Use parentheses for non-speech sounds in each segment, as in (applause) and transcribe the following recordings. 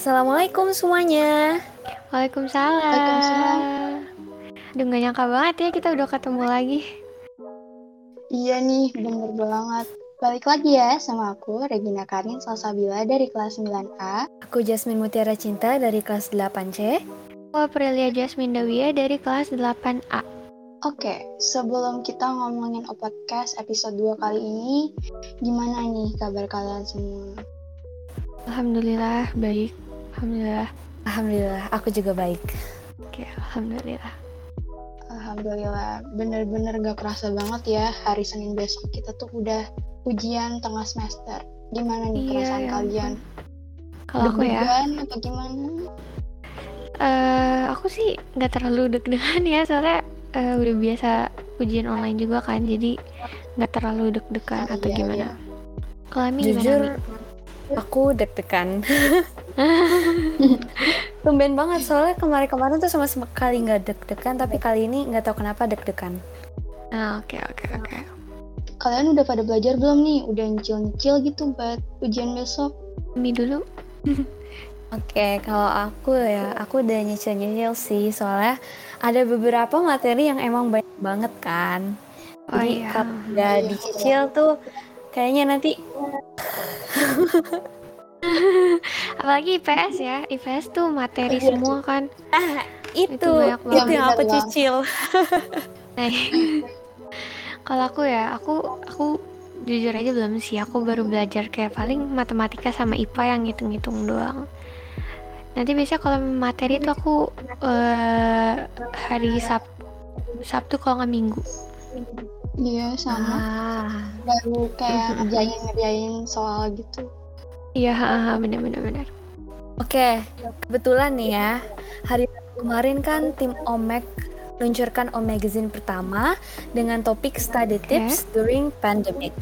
Assalamualaikum semuanya. Waalaikumsalam. Waalaikumsalam. Aduh gak nyangka banget ya kita udah ketemu lagi. Iya nih, bener banget. Balik lagi ya sama aku, Regina Karin Salsabila dari kelas 9A. Aku Jasmine Mutiara Cinta dari kelas 8C. Aku Aprilia Jasmine Dawia dari kelas 8A. Oke, sebelum kita ngomongin podcast episode 2 kali ini, gimana nih kabar kalian semua? Alhamdulillah baik. Alhamdulillah. Alhamdulillah, aku juga baik. Oke, alhamdulillah. Alhamdulillah, bener-bener gak kerasa banget ya hari Senin besok kita tuh udah ujian tengah semester. Gimana nih Iya, perasaan ya kalian? Kalau aku ya, atau gimana? eh aku sih nggak terlalu deg-degan ya soalnya eh, udah biasa ujian online juga kan, jadi nggak terlalu deg-degan Oh, atau iya, gimana. iya. Kalau Ami Jujur, gimana? Mi? Aku deg-degan. (laughs) Tumben banget soalnya kemarin-kemarin tuh sama sekali nggak deg-degan, tapi kali ini nggak tahu kenapa deg-degan. Ah, oke oke oke. Kalian udah pada belajar belum nih? Udah nyicil-nyicil gitu buat ujian besok? Ami dulu. (laughs) Oke, kalau aku ya, aku udah nyicil-nyicil sih, soalnya ada beberapa materi yang emang banyak banget kan. Oh Jadi iya. kalau nggak Iya. dicicil tuh kayaknya nanti (laughs) Apalagi IPS ya, IPS tuh materi Iya, semua kan. itu Itu banyak itu, banget. yang aku banget. cicil. (laughs) Nah, kalau aku ya, aku aku jujur aja belum sih. Aku baru belajar kayak paling matematika sama IPA yang ngitung-ngitung doang. Nanti biasanya kalau materi itu aku eh, hari Sab Sabtu kalau nggak Minggu. Iya, sama. Ah, Baru kayak ngerjain-ngerjain soal gitu. Iya, haha, bener-bener bener. Oke, kebetulan nih ya, hari kemarin kan tim Omek luncurkan Om Magazine pertama dengan topik study Oke. tips during pandemic.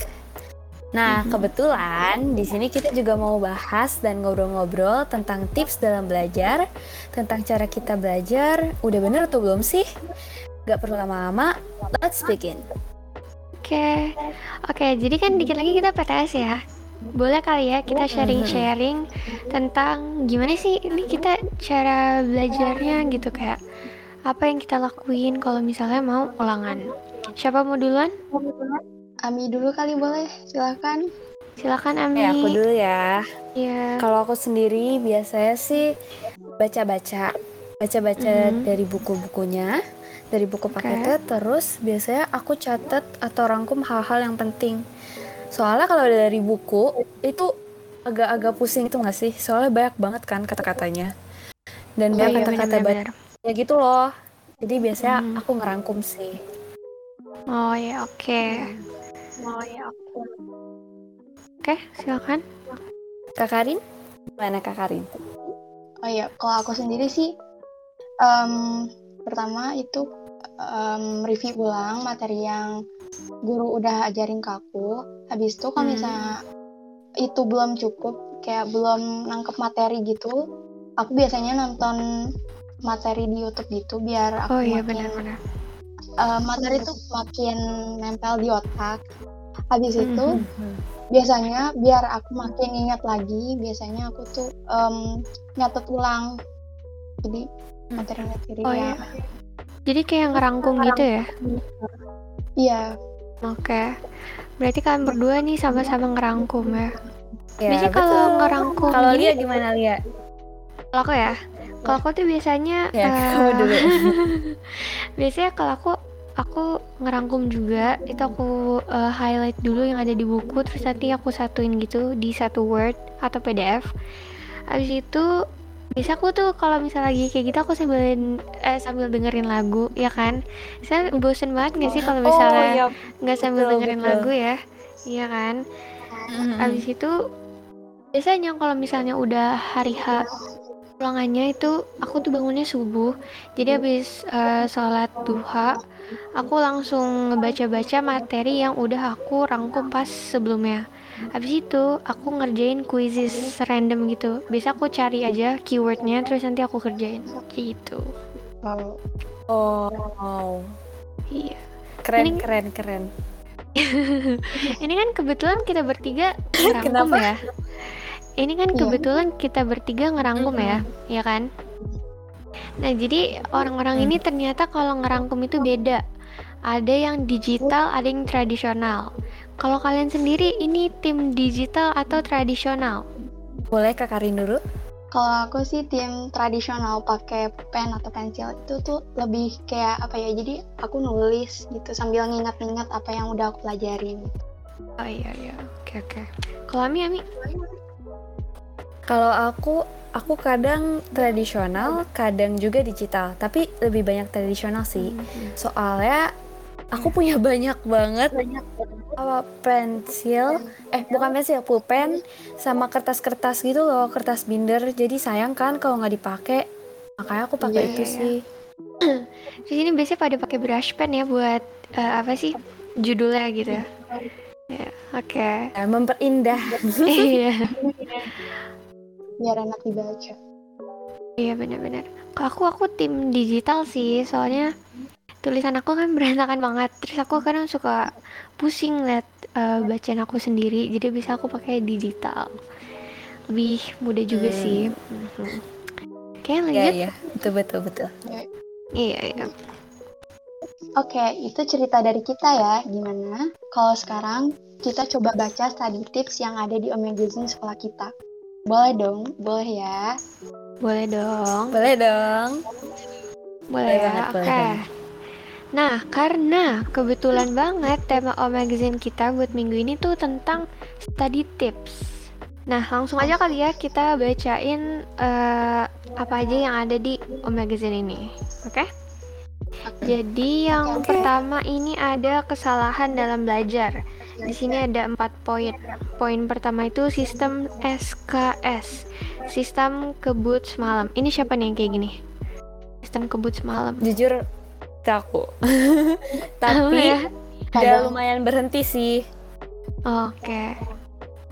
Nah, kebetulan di sini kita juga mau bahas dan ngobrol-ngobrol tentang tips dalam belajar, tentang cara kita belajar. Udah bener atau belum sih? Gak perlu lama-lama, let's begin. Oke, oke. Jadi kan dikit lagi kita PTS ya. Boleh kali ya kita sharing-sharing tentang gimana sih ini kita cara belajarnya gitu kayak apa yang kita lakuin kalau misalnya mau ulangan. Siapa mau duluan? Ami dulu kali boleh, silakan. Silakan Ami. Oke, aku dulu ya. Iya. Kalau aku sendiri biasanya sih baca-baca, baca-baca Mhm. dari buku-bukunya, dari buku paketnya. Terus biasanya aku catat atau rangkum hal-hal yang penting. Soalnya kalau dari buku itu agak-agak pusing itu nggak sih? Soalnya banyak banget kan kata-katanya. Dan Oh banyak iya kata-kata benar-benar. ya gitu loh. Jadi biasanya Mhm. aku ngerangkum sih. Oh ya oke. Oh ya oke. Oke, silakan. Kak Karin? Gimana Kak Karin? Oh iya, kalau aku sendiri sih, em, pertama itu em, review ulang materi yang guru udah ajarin ke aku. Habis itu kalau Hmm. misalnya itu belum cukup, kayak belum nangkep materi gitu, aku biasanya nonton materi di YouTube gitu biar aku Oh iya makin benar-benar. eh, materi itu makin nempel di otak. Habis itu Mhm. biasanya biar aku makin ingat lagi biasanya aku tuh em, nyatet ulang jadi materi-materi Oh yang iya. Jadi kayak ngerangkum gitu ya? iya Oke. Berarti kalian berdua nih sama-sama ngerangkum ya. Ya, Biasanya kalau ngerangkum Kalau Lia gimana Lia? Kalau aku ya, kalau aku tuh biasanya Ya, eh, kamu dulu. (laughs) biasanya kalau aku aku ngerangkum juga itu aku eh, highlight dulu yang ada di buku terus nanti aku satuin gitu di satu Word atau PDF. Habis itu biasa aku tuh kalau misalnya lagi kayak gitu aku sambil eh, sambil dengerin lagu ya kan. Saya bosen banget gak sih kalau misalnya oh, iya. nggak sambil betul, dengerin betul. lagu ya? Iya kan? Mhm. Habis itu biasanya kalau misalnya udah hari H ulangannya itu aku tuh bangunnya subuh. Jadi habis eh, sholat duha, aku langsung ngebaca-baca materi yang udah aku rangkum pas sebelumnya. Habis itu aku ngerjain quizzes random gitu. Biasa aku cari aja keywordnya terus nanti aku kerjain gitu. wow Oh, wow. Iya. keren Ini- keren keren. (laughs) Ini kan kebetulan kita bertiga ngerangkum Kenapa? ya. ini kan Iya. kebetulan kita bertiga ngerangkum ya, ya kan? Nah, jadi orang-orang ini ternyata kalau ngerangkum itu beda. Ada yang digital, ada yang tradisional. Kalau kalian sendiri ini tim digital atau tradisional? Boleh Kak Karin dulu? Kalau aku sih tim tradisional pakai pen atau pensil itu tuh lebih kayak apa ya? Jadi aku nulis gitu sambil ngingat-ngingat apa yang udah aku pelajarin. Oh iya iya, oke oke. Kalau Ami Ami, Kalau aku, aku kadang tradisional, kadang juga digital. Tapi lebih banyak tradisional sih. Soalnya aku punya banyak banget apa pensil, eh bukan pensil, pulpen sama kertas-kertas gitu loh, kertas binder. Jadi sayang kan kalau nggak dipakai. Makanya aku pakai Iya, itu iya, iya. sih. (clears throat) di sini biasanya pada pakai brush pen ya buat eh, apa sih judulnya gitu. Ya, oke. Ya, memperindah. (laughs) (laughs) Iya. Biar enak dibaca. Iya benar-benar. Kalau aku aku tim digital sih, soalnya tulisan aku kan (laughs) berantakan banget. Terus aku kadang suka pusing liat eh, bacaan aku sendiri, jadi bisa aku pakai digital. Lebih mudah juga Hmm. sih. Mhm. Oke Iya lanjut. iya, betul betul betul. Iya iya. Oke, itu cerita dari kita ya. Gimana? Kalau sekarang kita coba baca study tips yang ada di Omegazine sekolah kita. Boleh dong, boleh ya. Boleh dong. Boleh dong. Boleh Boleh ya. banget, Oke. boleh banget. Nah, karena kebetulan banget tema O Magazine kita buat minggu ini tuh tentang study tips. Nah, langsung aja kali ya kita bacain eh, apa aja yang ada di O Magazine ini. Oke? Jadi yang Oke. pertama ini ada kesalahan dalam belajar. Di sini ada empat poin. Poin pertama itu sistem SKS, sistem kebut semalam. Ini siapa nih yang kayak gini? Sistem kebut semalam. Jujur aku. (laughs) Tapi ya? udah lumayan berhenti sih. Oke.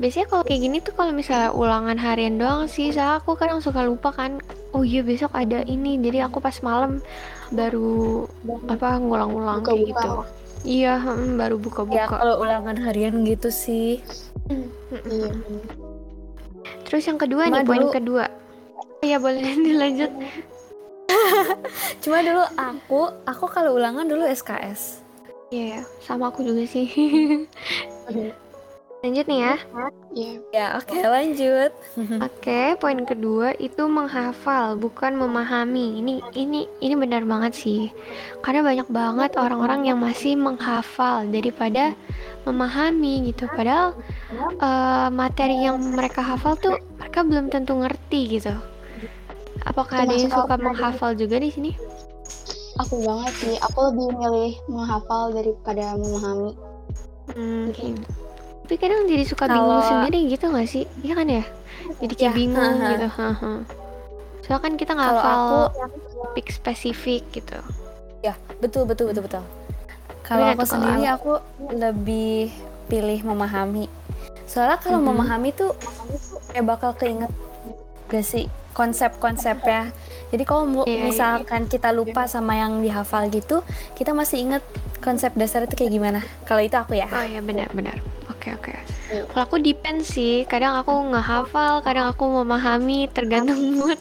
Biasanya kalau kayak gini tuh kalau misalnya ulangan harian doang sih, soalnya aku kadang suka lupa kan. Oh iya besok ada ini, jadi aku pas malam baru apa ngulang-ulang kayak gitu. Iya, mm, baru Ya buka-buka. kalau ulangan harian gitu sih. Iya. Terus yang kedua Cuma nih, poin kedua. Iya boleh (laughs) dilanjut. (laughs) Cuma dulu aku, aku kalau ulangan dulu SKS. Iya, sama aku juga sih. (laughs) Lanjut nih ya. Iya. Ya oke lanjut. (laughs) Oke, poin kedua itu menghafal, bukan memahami. Ini ini ini benar banget sih. Karena banyak banget orang-orang yang masih menghafal daripada memahami gitu. Padahal eh, materi yang mereka hafal tuh mereka belum tentu ngerti gitu. Apakah ada yang suka aku. menghafal juga di sini? Aku banget sih. Aku lebih milih menghafal daripada memahami. Hmm, gitu. Tapi kadang jadi suka bingung Kalau- sendiri gitu nggak sih? Iya kan ya? Jadi kayak Ya, bingung haha. (laughs) gitu. haha. Soalnya kan kita aku- topik spesifik gitu. Ya betul betul betul betul. Kalau aku sendiri aku lebih pilih memahami. Soalnya kalau Mhm. memahami tuh kayak bakal keinget gak sih konsep-konsepnya. Jadi kalau mu- Iya, misalkan kita lupa sama yang dihafal gitu, kita masih inget konsep dasar itu kayak gimana. Kalau itu aku ya. Oh ya benar-benar. Oke oke. Iya. Kalau aku depend sih. Kadang aku nggak hafal, kadang aku memahami, tergantung mood.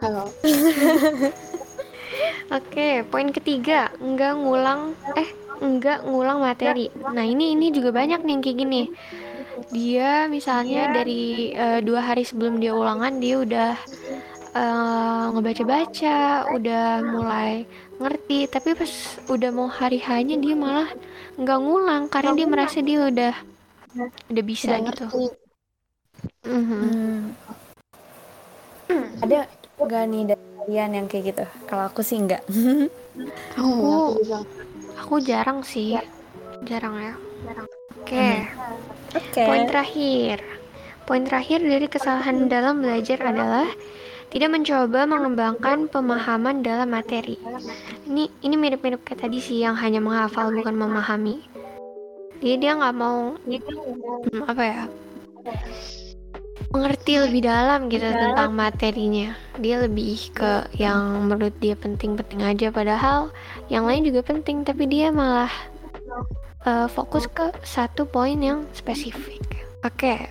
Halo. (laughs) Oke, poin ketiga, enggak ngulang eh enggak ngulang materi. Nah ini ini juga banyak nih yang kayak gini. Dia misalnya dari eh, dua hari sebelum dia ulangan dia udah eh, ngebaca-baca, udah mulai ngerti. Tapi pas udah mau hari hanya dia malah nggak ngulang karena dia merasa dia udah udah bisa Udah gitu. ngerti. Mhm. Hmm. Ada nggak nih dari kalian yang kayak gitu? Kalau aku sih enggak. Oh, (laughs) Aku- aku jarang sih, jarang ya. Oke. Oke. Poin terakhir. Poin terakhir dari kesalahan dalam belajar adalah tidak mencoba mengembangkan pemahaman dalam materi. Ini ini mirip-mirip kayak tadi sih yang hanya menghafal bukan memahami. Jadi dia nggak mau hmm, apa ya mengerti lebih dalam gitu tentang materinya. Dia lebih ke yang menurut dia penting-penting aja padahal yang lain juga penting tapi dia malah eh, fokus ke satu poin yang spesifik. Oke.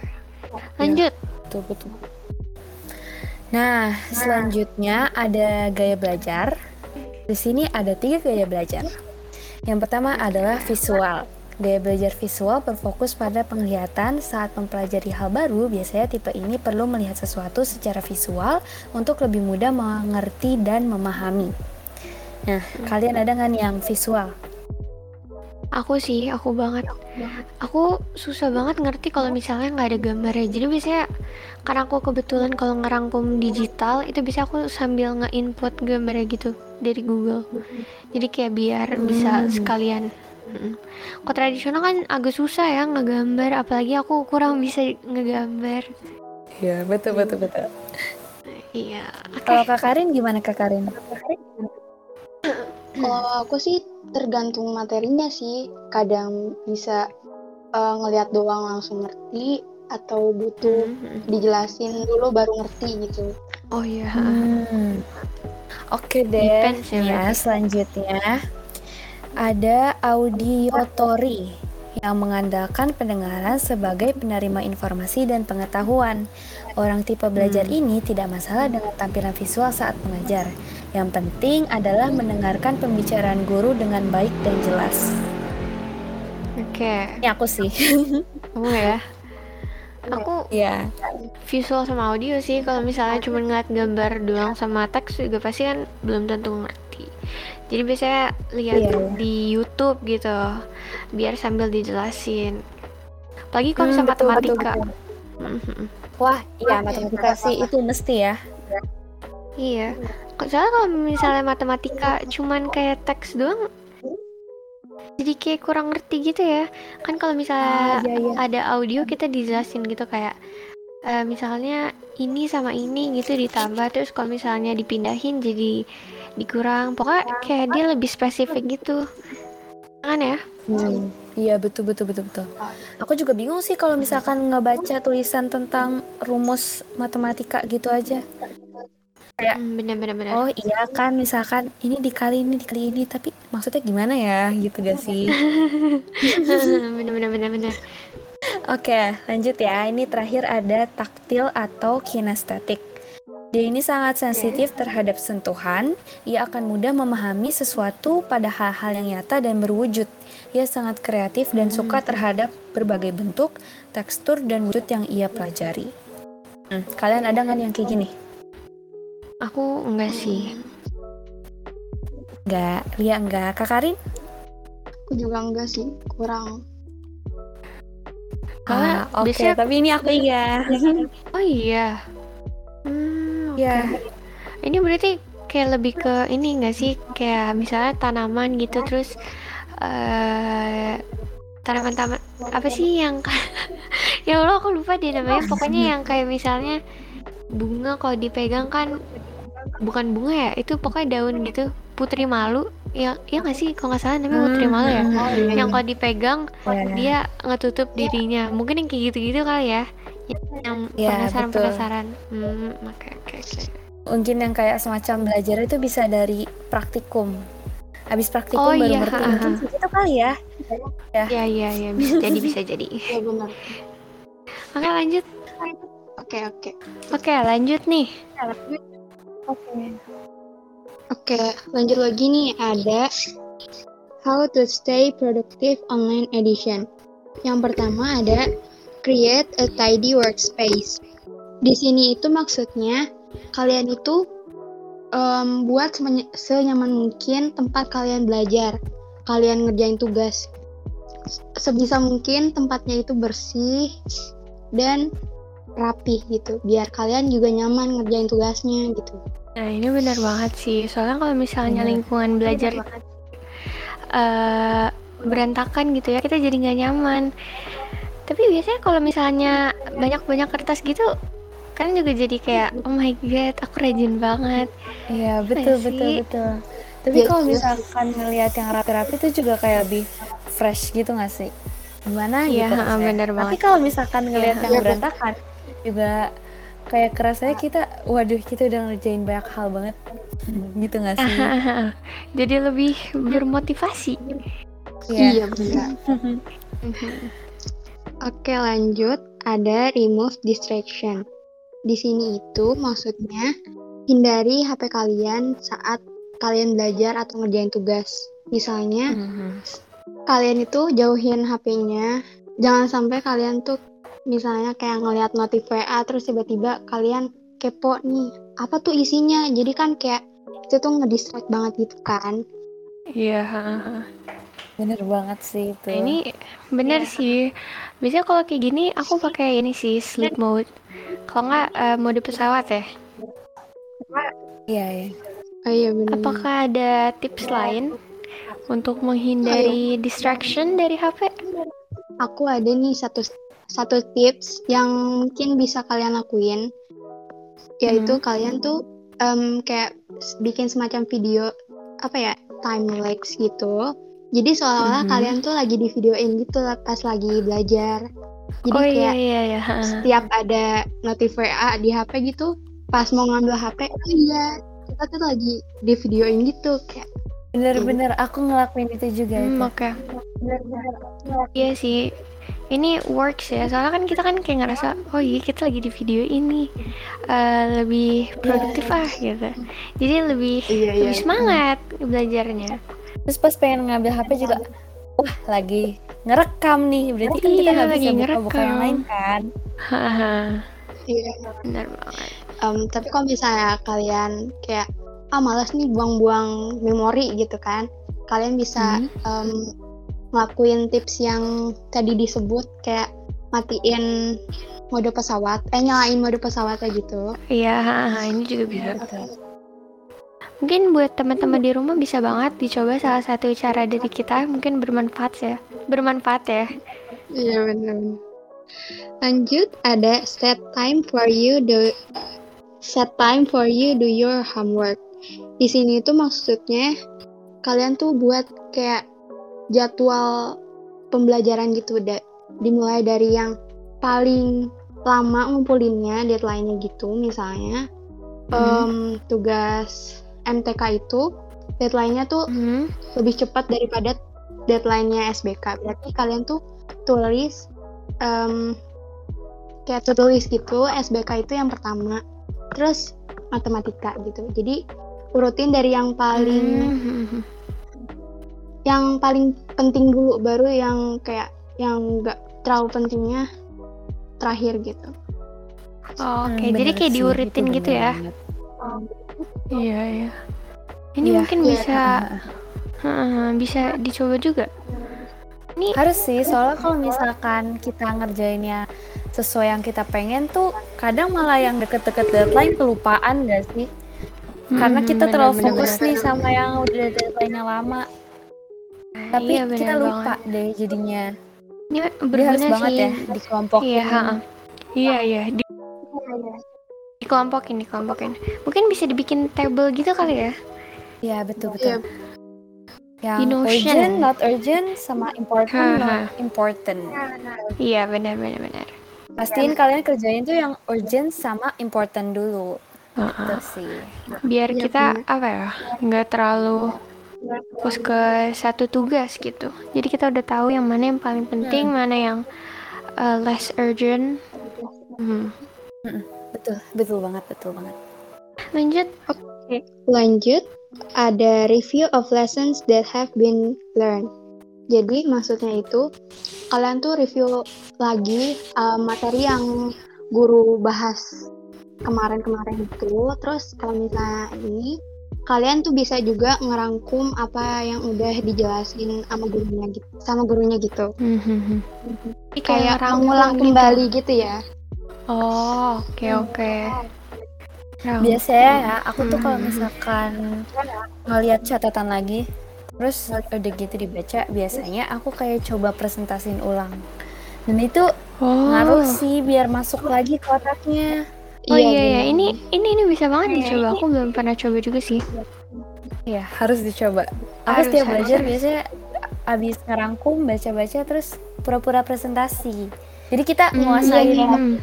lanjut. Betul, betul. Nah, selanjutnya ada gaya belajar. Di sini ada tiga gaya belajar. Yang pertama adalah visual. Gaya belajar visual berfokus pada penglihatan saat mempelajari hal baru. Biasanya tipe ini perlu melihat sesuatu secara visual untuk lebih mudah mengerti dan memahami. Nah, kalian ada nggak yang visual? Aku sih, aku banget. Aku susah banget ngerti kalau misalnya nggak ada gambarnya. Jadi biasanya karena aku kebetulan kalau ngerangkum digital itu bisa aku sambil nge-input gambarnya gitu dari Google. Jadi kayak biar bisa sekalian. Mm. Kalau tradisional kan agak susah ya ngegambar, apalagi aku kurang bisa ngegambar. Iya, betul, betul, betul. Iya. Oke. Kalau Kak Karin gimana Kak Karin? Kalau aku sih tergantung materinya sih. Kadang bisa eh, ngelihat doang langsung ngerti atau butuh Mhm. dijelasin dulu baru ngerti gitu. Oh iya. Hmm. Oke deh. Depends ya, ya, selanjutnya ada audiotori yang mengandalkan pendengaran sebagai penerima informasi dan pengetahuan. Orang tipe belajar Hmm. ini tidak masalah dengan tampilan visual saat mengajar. Yang penting adalah mendengarkan pembicaraan guru dengan baik dan jelas. Oke. Ini aku sih. (laughs) Kamu ya. Aku ya. visual sama audio sih kalau misalnya cuma ngeliat gambar doang sama teks juga pasti kan belum tentu ngerti jadi biasanya lihat Iya. di YouTube gitu biar sambil dijelasin apalagi kalau Hmm, sama betul, betul, matematika betul. Mhm. Wah, iya matematika sih itu mesti ya. Iya soalnya kalau misalnya matematika cuman kayak teks doang jadi kayak kurang ngerti gitu ya kan kalau misalnya Ah, iya, iya. ada audio kita dijelasin gitu kayak eh, misalnya ini sama ini gitu ditambah terus kalau misalnya dipindahin jadi dikurang pokoknya kayak dia lebih spesifik gitu kan ya Hmm, iya betul betul betul betul. Aku juga bingung sih kalau misalkan ngebaca tulisan tentang rumus matematika gitu aja. Kayak, Hmm, bener bener bener oh iya kan misalkan ini dikali ini dikali ini, tapi maksudnya gimana ya gitu gak sih? (laughs) bener bener bener bener Oke, lanjut ya. Ini terakhir ada taktil atau kinestetik. Dia ini sangat sensitif terhadap sentuhan. Ia akan mudah memahami sesuatu pada hal-hal yang nyata dan berwujud. Ia sangat kreatif dan suka terhadap berbagai bentuk, tekstur, dan wujud yang ia pelajari. Hmm, kalian ada nggak yang kayak gini? Aku enggak sih Nggak, Lia nggak. Kak Karin? Aku juga enggak sih, kurang. Ah, Oke, biasanya- tapi ini aku iya. (laughs) oh iya hmm, oke Iya. ini berarti kayak lebih ke ini enggak sih kayak misalnya tanaman gitu terus eh tanaman-tanaman apa sih yang (laughs) ya Allah aku lupa deh namanya pokoknya yang kayak misalnya bunga kalau dipegang kan bukan bunga ya itu pokoknya daun gitu putri malu ya ya nggak sih kalau nggak salah namanya putri malu ya Hmm, Oh, iya, yang iya. kalau dipegang Iya. dia ngetutup dirinya mungkin yang kayak gitu-gitu kali ya yang Iya, penasaran betul. penasaran hmm oke oke oke Mungkin yang kayak semacam belajar itu bisa dari praktikum. Habis praktikum Oh, baru iya, ngerti. Mungkin ha. segitu kali ya. ya ya ya bisa jadi bisa jadi (laughs) Iya benar. oke lanjut Oke, oke. oke lanjut nih Oke, lanjut lagi nih ada How to Stay Productive Online Edition. Yang pertama ada Create a Tidy Workspace. Di sini itu maksudnya kalian itu em, buat senyaman mungkin tempat kalian belajar, kalian ngerjain tugas. Sebisa mungkin tempatnya itu bersih dan rapih gitu, biar kalian juga nyaman ngerjain tugasnya gitu. Nah ini benar banget sih soalnya kalau misalnya Benar. lingkungan belajar eh berantakan gitu ya kita jadi nggak nyaman tapi biasanya kalau misalnya banyak-banyak kertas gitu kan juga jadi kayak oh my god aku rajin banget Iya, betul Iya betul sih. betul. Tapi Iya, kalau iya. misalkan ngelihat yang rapi-rapi itu juga kayak lebih fresh gitu nggak sih? Gimana Iya, gitu bener Tapi banget. kalau misalkan ngelihat Iya, yang iya. berantakan juga kayak kerasanya kita waduh kita udah ngerjain banyak hal banget gitu nggak sih? (laughs) jadi lebih bermotivasi Iya benar. Oke lanjut ada remove distraction. Di sini itu maksudnya hindari HP kalian saat kalian belajar atau ngerjain tugas. Misalnya Mhm. kalian itu jauhin HP-nya. Jangan sampai kalian tuh misalnya kayak ngeliat notif WA terus tiba-tiba kalian kepo nih. Apa tuh isinya? Jadi kan kayak itu tuh ngedistract banget gitu kan. Iya. ha-ha. Bener banget sih itu. Nah, ini bener sih. Biasanya kalau kayak gini aku pakai ini sih sleep mode. Kalau nggak eh, mode pesawat ya. Iya, iya. Oh iya bener. Apakah ada tips lain untuk menghindari distraction dari HP? Aku ada nih satu satu tips yang mungkin bisa kalian lakuin, yaitu kalian tuh em, kayak bikin semacam video apa ya time lapse gitu. Jadi seolah-olah Mhm. kalian tuh lagi di videoin gitu pas lagi belajar. Jadi oh iya kayak iya iya. setiap ada notif WA di HP gitu, pas mau ngambil HP, oh iya kita tuh lagi di videoin gitu kayak Bener-bener aku ngelakuin itu juga Hmm, oke. Iya sih. Ini works ya. Soalnya kan kita kan kayak ngerasa, oh iya kita lagi di video ini Eh, lebih produktif ah gitu. Jadi lebih Iya, iya. lebih semangat belajarnya. Terus pas pengen ngambil HP juga, wah lagi ngerekam nih. Berarti kan kita Iya, nggak bisa lagi buka-buka yang ngerekam. lain kan. Haha, iya. benar banget. Em, tapi kalau misalnya kalian kayak ah malas nih buang-buang memori gitu kan kalian bisa em, ngelakuin tips yang tadi disebut kayak matiin mode pesawat eh nyalain mode pesawat kayak gitu Iya, ini juga bisa. Betul. Mungkin buat teman-teman di rumah bisa banget dicoba salah satu cara dari kita mungkin bermanfaat ya. Bermanfaat ya. iya benar lanjut ada set time for you do set time for you do your homework di sini tuh maksudnya kalian tuh buat kayak jadwal pembelajaran gitu da- dimulai dari yang paling lama ngumpulinnya deadline-nya gitu misalnya em, tugas MTK itu deadline-nya tuh Hmm. lebih cepat daripada deadline-nya SBK berarti kalian tuh tulis em, kayak tulis gitu SBK itu yang pertama terus matematika gitu jadi urutin dari yang paling Hmm. Yang paling penting dulu baru yang kayak yang nggak terlalu pentingnya terakhir gitu Oh, Oke, Hmm, jadi kayak sih, diuritin itu gitu ya. Iya, iya. Ini Iya, mungkin iya, bisa Heeh, bisa dicoba juga. Ini Harus sih, soalnya kalau misalkan kita ngerjainnya sesuai yang kita pengen tuh kadang malah yang deket-deket deadline kelupaan gak sih? Karena Hmm, kita bener, terlalu bener, fokus bener. nih sama yang udah deadline-nya lama. Tapi Iya, kita bener lupa deh jadinya. ini Jadi harus berguna banget sih. ya dikelompokin. Iya, heeh. Iya, iya. Di, dikelompokin, dikelompokin. Mungkin bisa dibikin table gitu kali ya. Iya, betul Iya. betul. Yang Di Notion. urgent, not urgent, sama important, Haha. not important. Iya, benar, benar, benar. Pastiin kalian kerjain tuh yang urgent sama important dulu. Itu Heeh. sih. Biar Iya, kita apa ya, nggak terlalu fokus ke satu tugas gitu. Jadi kita udah tahu yang mana yang paling penting, mana yang uh, less urgent. Hmm. Betul, betul banget, betul banget. Lanjut. lanjut ada review of lessons that have been learned jadi maksudnya itu kalian tuh review lagi uh, materi yang guru bahas kemarin-kemarin itu terus kalau misalnya ini kalian tuh bisa juga ngerangkum apa yang udah dijelasin sama gurunya gitu sama gurunya gitu Mhm. Jadi kayak mengulang gitu. kembali gitu ya Oh, oke oke. Rangkum. Biasanya ya, aku tuh kalau Hmm. misalkan ngeliat catatan lagi, terus udah gitu dibaca, biasanya aku kayak coba presentasiin ulang. Dan itu Oh. ngaruh sih biar masuk lagi ke otaknya. Oh iya ya, bener. ini ini ini bisa banget dicoba. Aku belum pernah coba juga sih. Iya, harus dicoba. Aku Harus, setiap harus, belajar biasanya abis ngerangkum, baca-baca, terus pura-pura presentasi. Jadi kita Hmm, nguasain iya, hmm.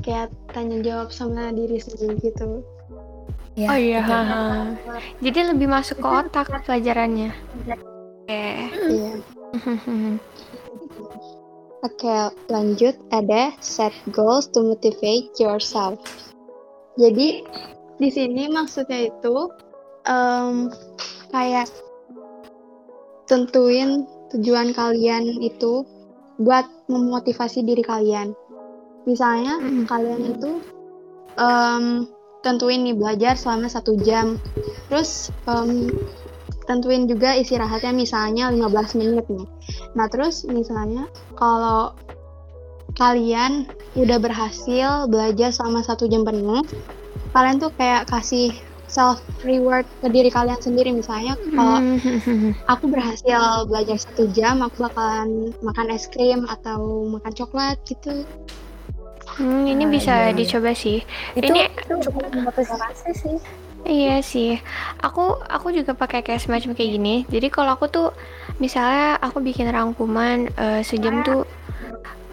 kayak tanya jawab sama diri sendiri gitu Ya, Oh iya, betul. haha. Jadi lebih masuk ke otak pelajarannya. Oke. iya Oke, lanjut ada set goals to motivate yourself. Jadi di sini maksudnya itu um, kayak tentuin tujuan kalian itu buat memotivasi diri kalian. Misalnya Mm. kalian itu um, tentuin nih belajar selama satu jam, terus um, tentuin juga istirahatnya misalnya 15 menit nih. Nah terus misalnya kalau kalian udah berhasil belajar selama satu jam penuh, kalian tuh kayak kasih self reward ke diri kalian sendiri misalnya kalau Hmm. (laughs) aku berhasil belajar satu jam aku bakalan makan es krim atau makan coklat gitu Hmm, ini Ah, bisa iya, iya. dicoba sih. Itu Ini cukup memotivasi sih. Iya sih, aku aku juga pakai kayak semacam kayak gini. Jadi kalau aku tuh misalnya aku bikin rangkuman eh, sejam tuh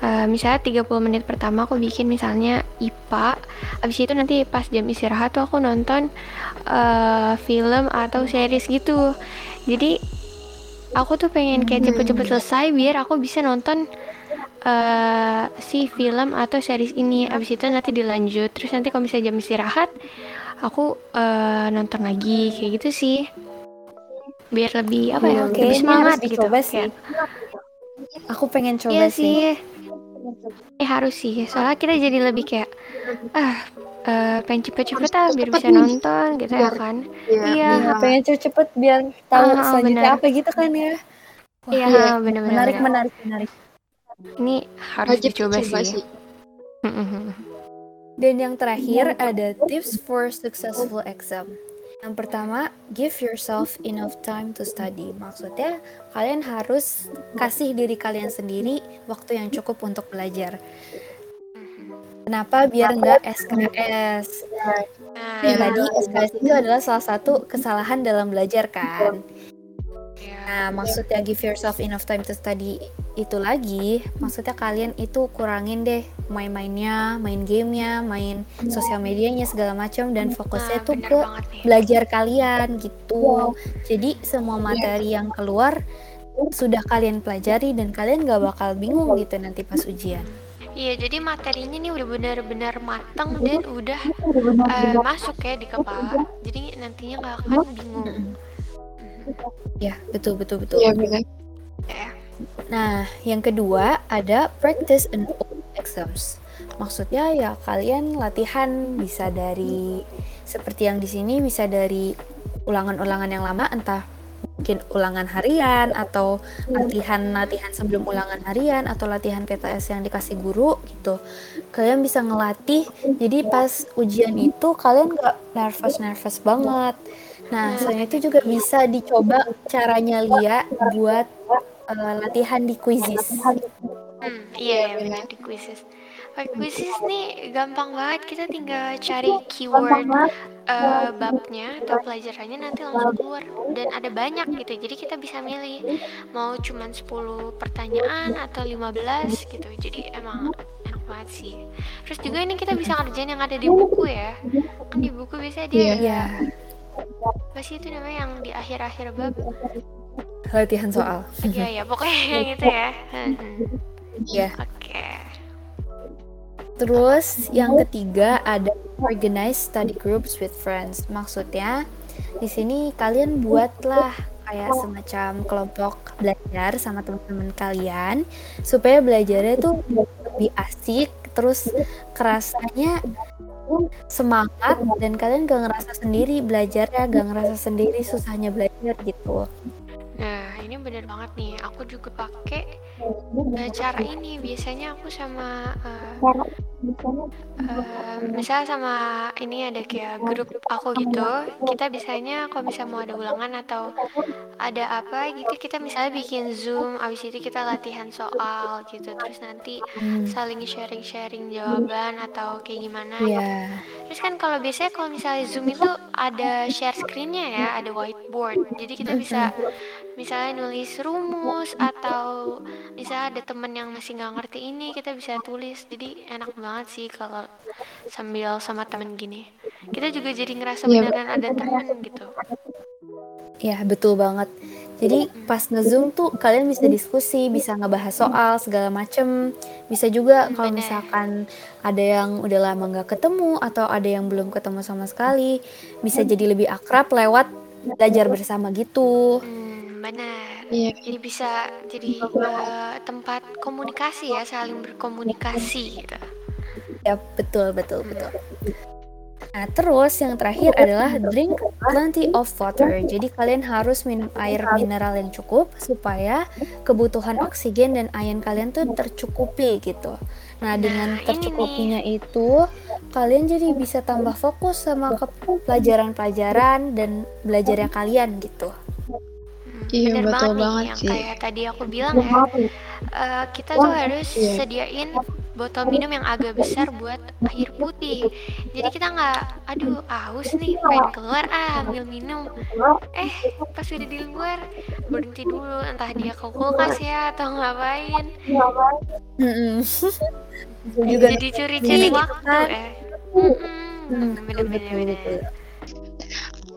eh, misalnya 30 menit pertama aku bikin misalnya IPA. Abis itu nanti pas jam istirahat tuh aku nonton eh, film atau series gitu. Jadi aku tuh pengen kayak cepet-cepet selesai biar aku bisa nonton eh si film atau series ini. Abis itu nanti dilanjut. Terus nanti kalau misalnya jam istirahat aku eh, nonton lagi kayak gitu sih biar lebih apa ya Oke, lebih ini semangat harus gitu sih. Kayak, Aku pengen coba iya sih. sih eh harus sih soalnya kita jadi lebih kayak ah eh, pengen cepet-cepet ah biar bisa nih. nonton gitu ya Biar- kan Iya, Iya. Iya, pengen cepet-cepet biar tahu Ah, selanjutnya benar. apa gitu kan ya. Iya iya. bener-bener menarik, bener. menarik, menarik. ini harus wajib dicoba sih, Mm-mm. Dan yang terakhir ada tips for successful exam. Yang pertama, give yourself enough time to study. Maksudnya, kalian harus kasih diri kalian sendiri waktu yang cukup untuk belajar. Kenapa? Biar nggak SKS. nah Ya, tadi SKS itu adalah salah satu kesalahan dalam belajar kan. Iya. Nah, maksudnya give yourself enough time to study itu lagi, maksudnya kalian itu kurangin deh main-mainnya, main gamenya, main sosial medianya segala macam dan fokusnya Nah, tuh bener ke belajar kalian gitu. Jadi semua materi yang keluar sudah kalian pelajari dan kalian gak bakal bingung gitu nanti pas ujian. Iya, jadi materinya nih udah benar-benar matang dan udah eh, masuk ya di kepala. Jadi nantinya nggak akan bingung. Ya, betul betul betul. Iya benar. Nah, yang kedua ada practice and exams. Maksudnya ya kalian latihan bisa dari seperti yang di sini bisa dari ulangan-ulangan yang lama entah mungkin ulangan harian atau latihan-latihan sebelum ulangan harian atau latihan PTS yang dikasih guru gitu. Kalian bisa ngelatih jadi pas ujian itu kalian nggak nervous-nervous banget. Nah, selain itu juga bisa dicoba caranya Lia buat eh, latihan di quizzes. Hmm, iya ya benar di quizzes. Pakai quizzes nih gampang banget kita tinggal cari keyword eh, babnya atau pelajarannya nanti langsung keluar dan ada banyak gitu. Jadi kita bisa milih mau cuman 10 pertanyaan atau 15 gitu. Jadi emang enak banget sih. Terus juga ini kita bisa ngerjain yang ada di buku ya. Kan di buku biasanya dia Iya. Apa sih itu namanya yang di akhir-akhir bab. latihan soal. Iya ya, pokoknya yang (laughs) itu ya. Hmm, Ya. Oke. Terus yang ketiga ada organize study groups with friends. Maksudnya di sini kalian buatlah kayak semacam kelompok belajar sama teman-teman kalian supaya belajarnya tuh lebih asik terus kerasanya semangat dan kalian gak ngerasa sendiri belajarnya gak ngerasa sendiri susahnya belajar gitu Nah, ini bener banget nih. Aku juga pakai eh, cara ini. Biasanya aku sama eh, eh, misal sama ini ada kayak grup aku gitu. Kita biasanya kalau bisa mau ada ulangan atau ada apa gitu, kita misalnya bikin Zoom, abis itu kita latihan soal gitu. Terus nanti Hmm, saling sharing-sharing jawaban atau kayak gimana gitu. ya Terus kan kalau biasanya kalau misalnya Zoom itu ada share screen-nya ya, ada whiteboard. Jadi kita bisa misalnya nulis rumus atau misalnya ada temen yang masih nggak ngerti ini, kita bisa tulis. Jadi enak banget sih kalau sambil sama temen gini. Kita juga jadi ngerasa Iya, beneran ada temen gitu. Ya, betul banget. Jadi pas nge-zoom tuh kalian bisa diskusi, bisa ngebahas soal segala macem. Bisa juga kalau misalkan ada yang udah lama nggak ketemu atau ada yang belum ketemu sama sekali, bisa jadi lebih akrab lewat belajar bersama gitu. Hmm, benar. Iya. Jadi bisa jadi eh, tempat komunikasi ya, saling berkomunikasi gitu. Ya betul betul betul. Nah terus yang terakhir adalah drink plenty of water. Jadi kalian harus minum air mineral yang cukup supaya kebutuhan oksigen dan ion kalian tuh tercukupi gitu. Nah dengan Nah, ini tercukupinya itu kalian jadi bisa tambah fokus sama ke pelajaran-pelajaran dan belajarnya kalian gitu. Iya, bener betul banget nih banget yang sih. kayak tadi aku bilang ya. eh, kita tuh harus Iya. sediain botol minum yang agak besar buat air putih. Jadi kita nggak, aduh haus nih, pengen keluar ah ambil minum. Eh pas udah di luar berhenti dulu, entah dia ke kulkas ya atau ngapain. Jadi curi-curi Iya, waktu eh. Hmm, Bener-bener.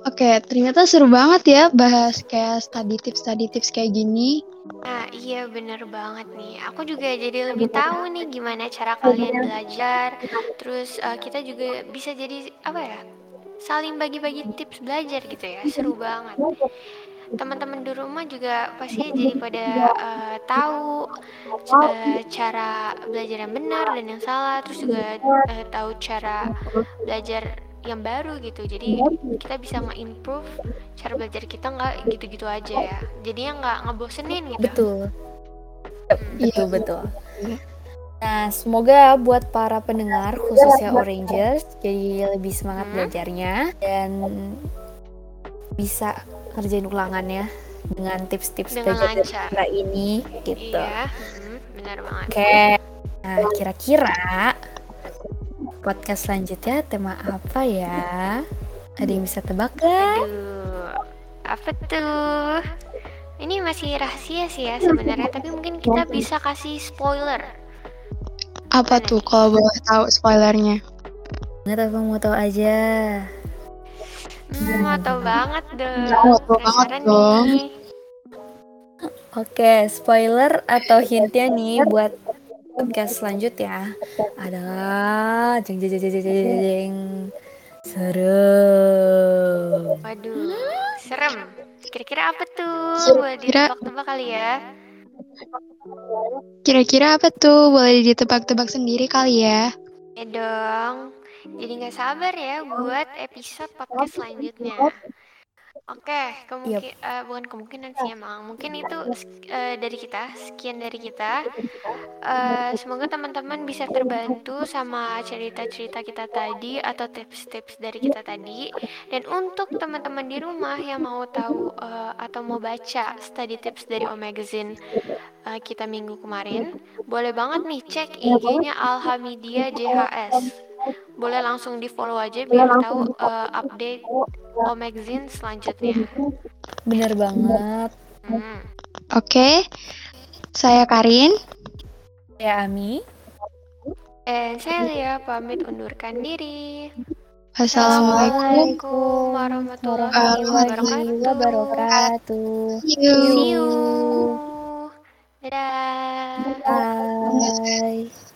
Oke, ternyata seru banget ya bahas kayak study tips, study tips kayak gini. Nah, iya bener banget nih. Aku juga jadi lebih tahu nih gimana cara kalian belajar. Terus eh, kita juga bisa jadi apa ya? Saling bagi-bagi tips belajar gitu ya. Seru banget. Teman-teman di rumah juga pasti jadi pada eh, tahu eh, cara belajar yang benar dan yang salah. Terus juga eh, tahu cara belajar yang baru gitu. Jadi kita bisa nge-improve cara belajar kita nggak gitu-gitu aja ya. Jadinya nggak ngebosenin gitu. Betul. Yep, Iya, betul betul. Nah, semoga buat para pendengar khususnya Orangers jadi lebih semangat Hmm. belajarnya dan bisa kerjain ulangannya dengan tips-tips Dengan belajar lancar. kita ini gitu. Iya, hmm, benar banget. Oke. Nah, kira-kira podcast selanjutnya tema apa ya? Ada yang bisa tebak gak? Aduh, apa tuh? Ini masih rahasia sih ya sebenarnya, tapi mungkin kita bisa kasih spoiler. Apa tuh kalau boleh tahu spoilernya? Nggak tahu mau tahu aja. Hmm, mau tahu banget dong. Mau tahu banget dong. nih. Oke, spoiler atau hintnya nih buat podcast selanjutnya adalah jeng jeng jeng jeng jeng jeng, serem. Waduh, serem. Kira-kira apa tuh? Kira-kira- Boleh ditebak-tebak kali ya? Kira-kira apa tuh? Boleh ditebak-tebak sendiri kali ya? Ya dong. Jadi nggak sabar ya buat episode podcast selanjutnya. Oke, kemungkin eh, bukan kemungkinan sih emang. Mungkin itu eh, dari kita, sekian dari kita. Eh, semoga teman-teman bisa terbantu sama cerita-cerita kita tadi atau tips-tips dari kita tadi. Dan untuk teman-teman di rumah yang mau tahu eh, atau mau baca study tips dari O Magazine eh, kita minggu kemarin, boleh banget nih cek IG-nya Alhamidia JHS. Boleh langsung di follow aja biar tahu eh, update O Magazine selanjutnya. Bener banget. Hmm. Oke, saya Karin. Ya Ami. Dan saya Lia pamit undurkan diri. Assalamualaikum. Warahmatullahi wabarakatuh. wabarakatuh. See you. See you. Dadah. Bye.